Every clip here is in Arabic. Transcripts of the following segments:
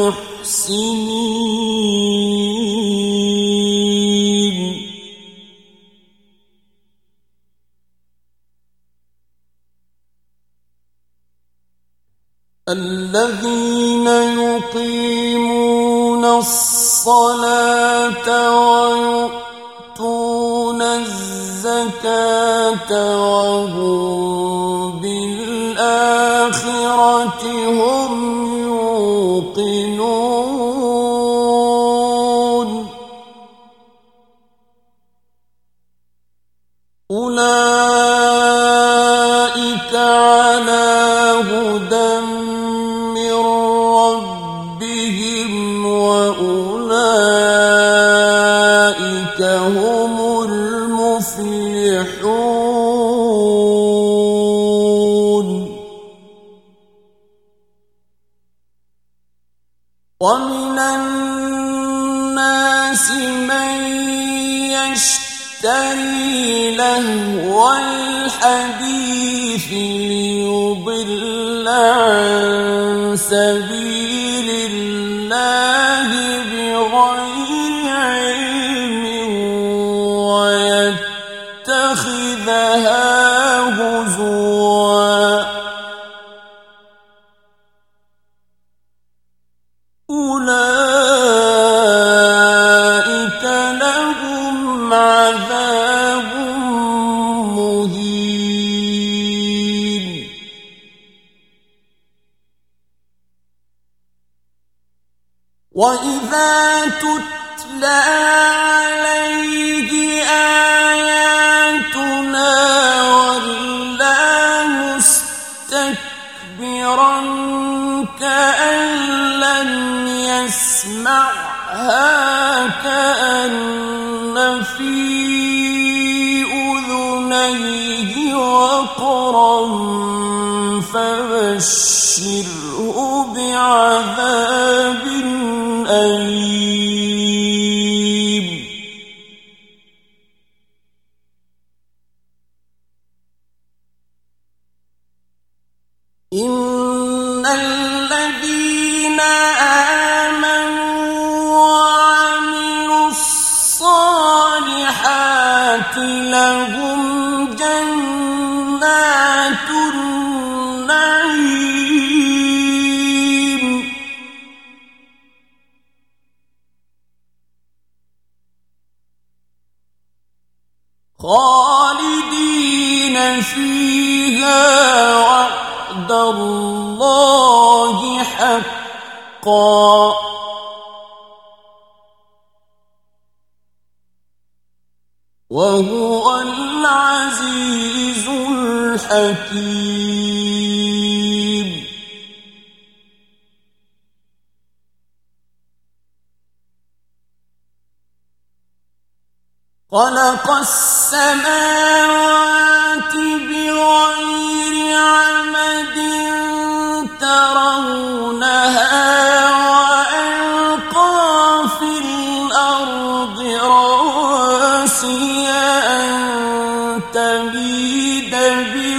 للمحسنين الذين يقيمون الصلاة ويؤتون الزكاة وهم بالآخرة هم يوقنون أولئك يشتري لهو الحديث ليضل عن سبيل الله بغير علم ويتخذها هزوا. أولئك عليه آياتنا ولى مستكبرا كأن لم يسمعها كأن في أذنيه وقرا فبشره بعذاب أليم وعد الله حقا. وهو العزيز الحكيم. خلق السماوات بغير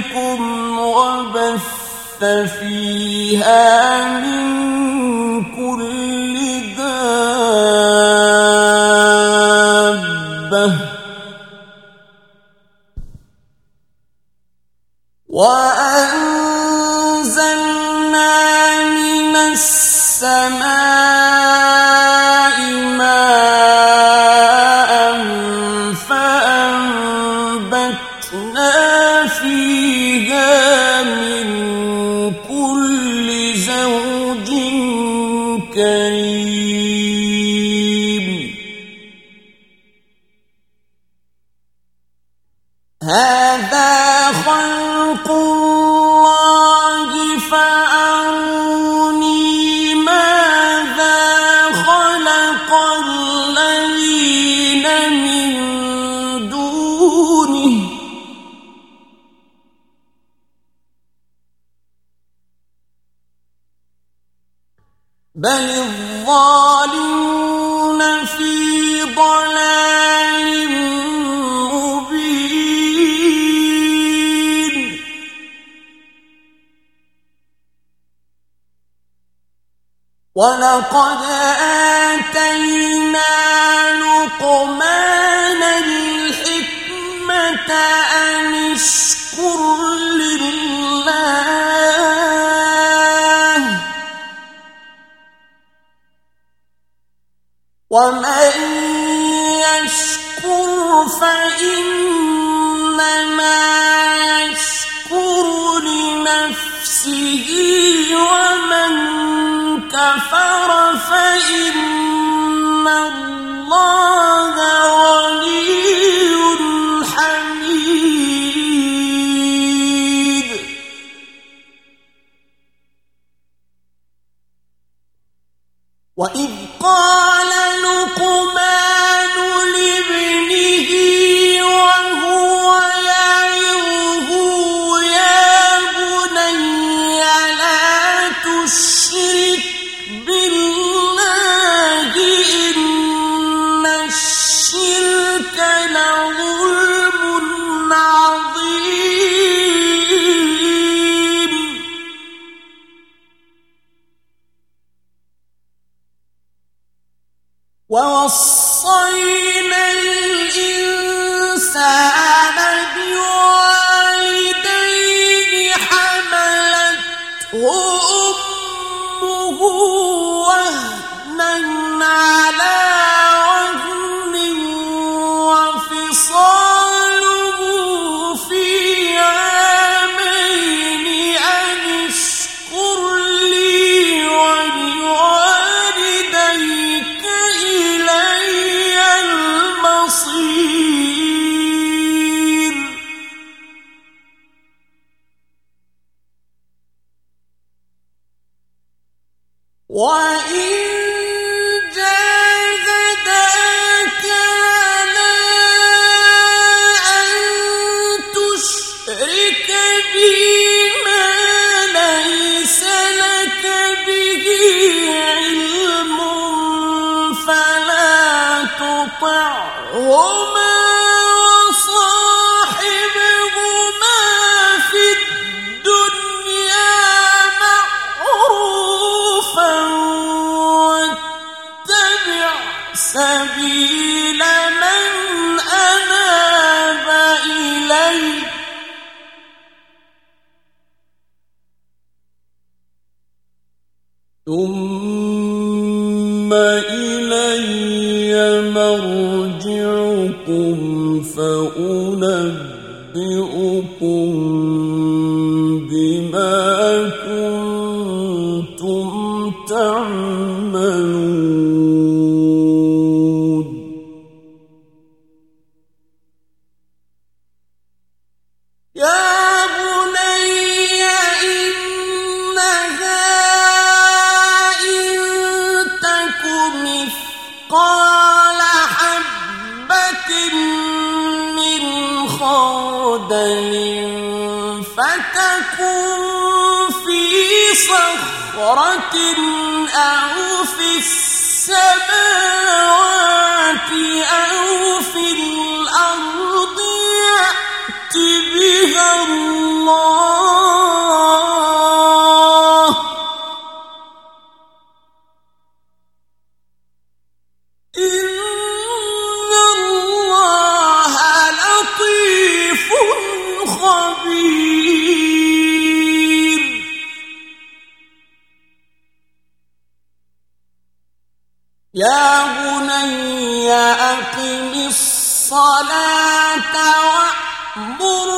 بكم وبث فيها من كل دابة. ولقد آتينا لقمان الحكمة أن اشكر ومن يشكر فإنما يشكر لنفسه ومن كفر فإن الله غني حميد. وإذ قال ووصينا معهما يا بني أقم الصلاة وأمر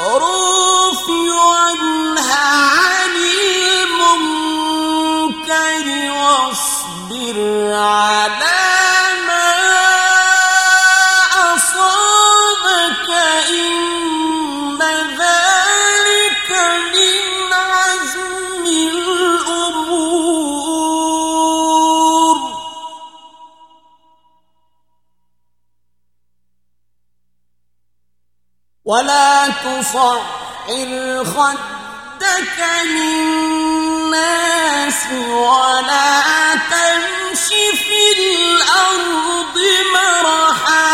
بالمعروف وانه عن المنكر واصبر عليه ولا تصعر خدك للناس ولا تمش في الأرض مرحا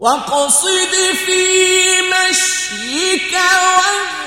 واقصد في مشيك واغضض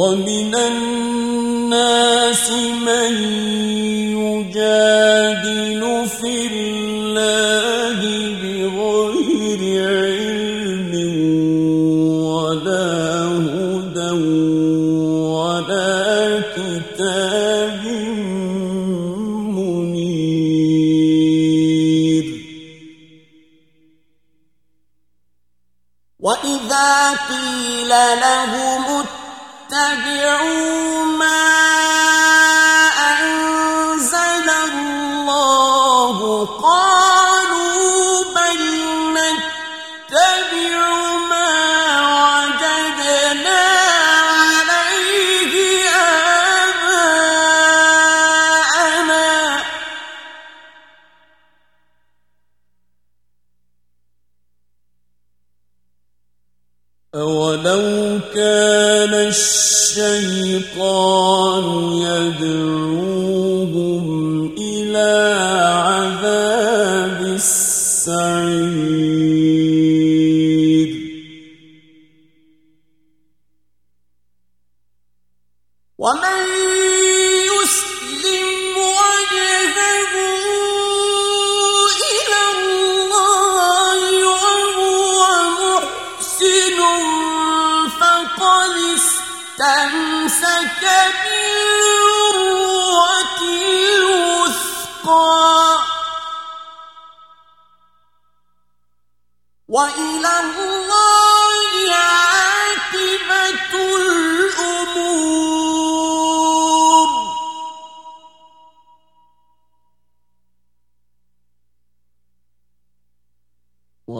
ومن الناس من يجادل في الله بغير علم ولا هدى ولا كتاب منير. وإذا قيل لهم اتبعوا الشيطان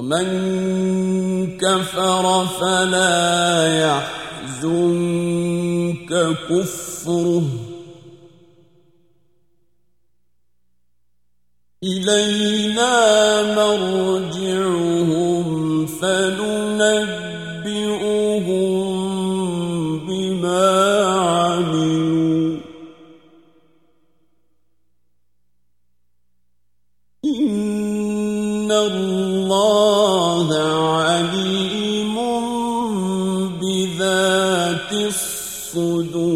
ومن كفر فلا يحزنك كفره. إلينا مرجعهم فننبئهم الصدور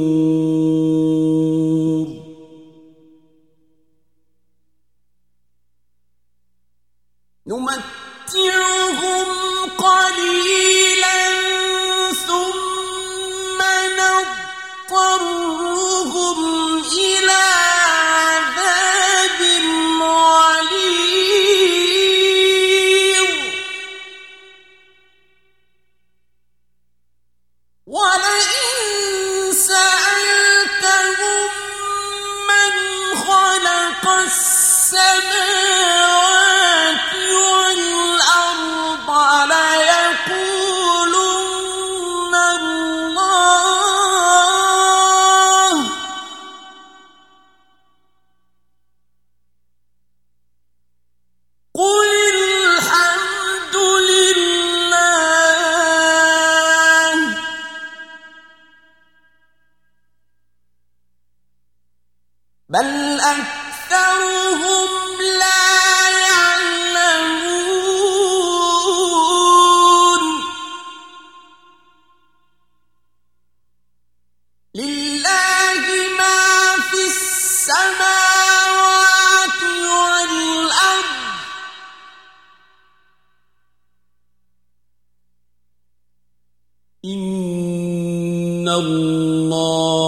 إن الله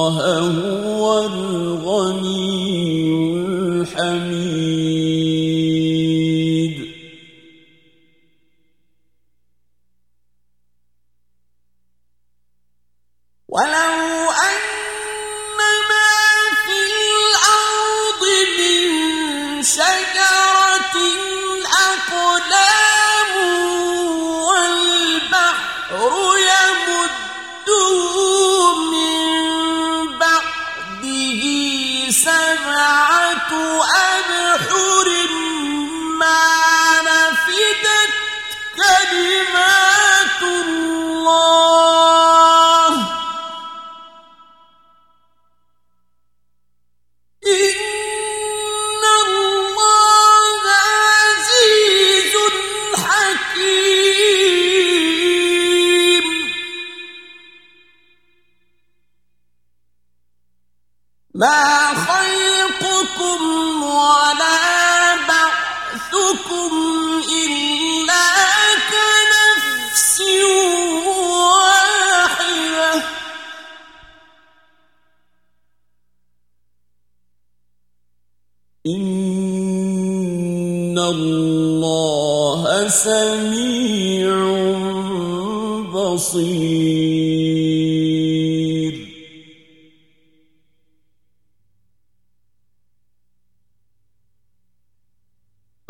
بصير.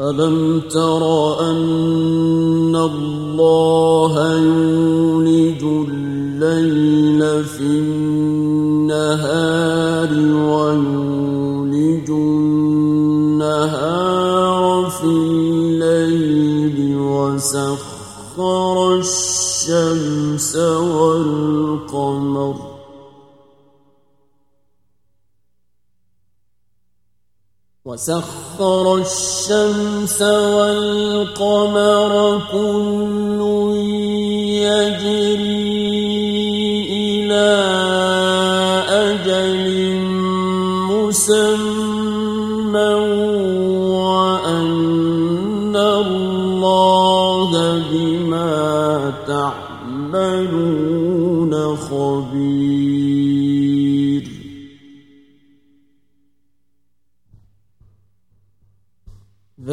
ألم تر أن الله يولج الليل في النهار ويولج النهار في الليل وسخر الشمس والقمر. وسخر الشمس والقمر كل يجري إلى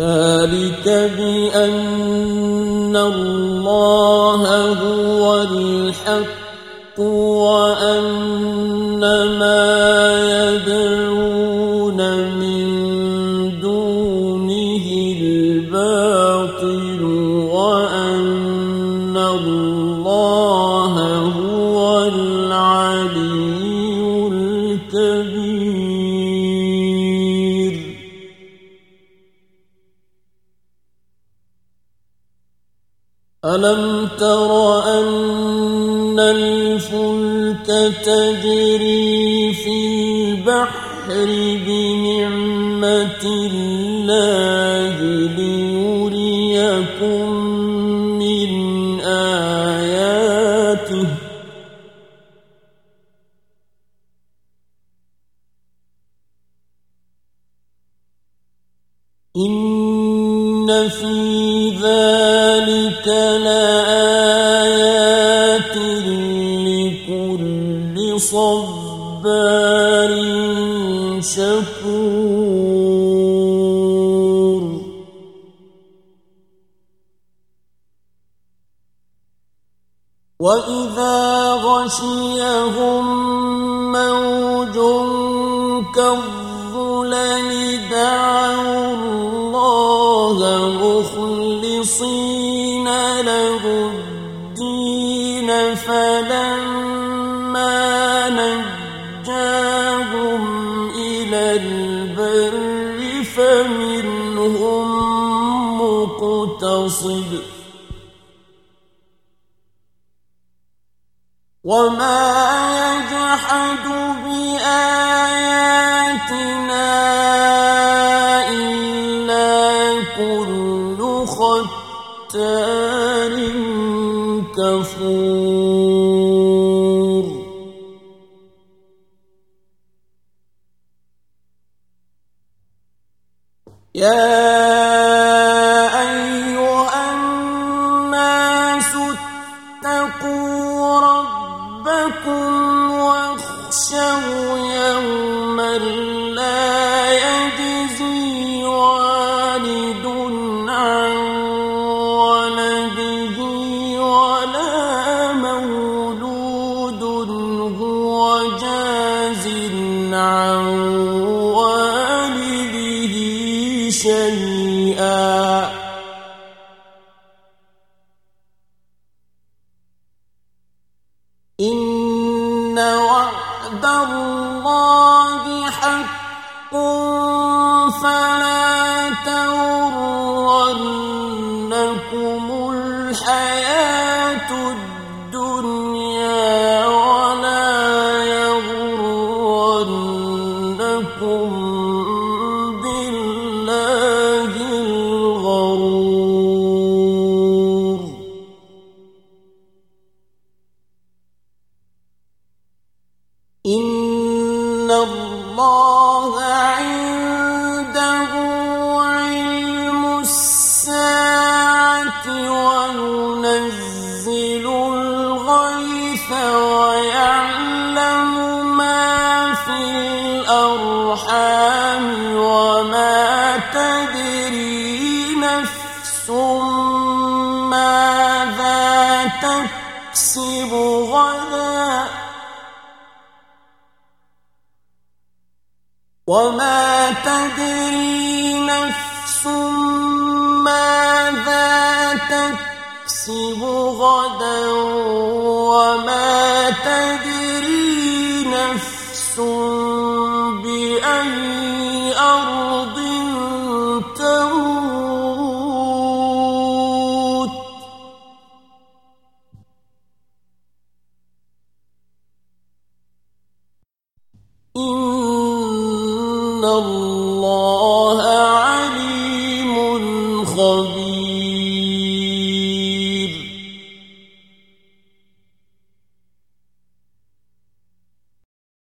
ذلك بأن الله هو الحق وأن ما يدعون من دونه الباطل تجري في البحر بنعمة الله ليريكم من آياته. إن في ذلك صبار شكور. وإذا غشيهم موج كالظلل دعوا الله مخلصين فمنهم مقتصد وما يجحد بآياتنا وما تدري نفس ماذا تكسب غدا وما تدري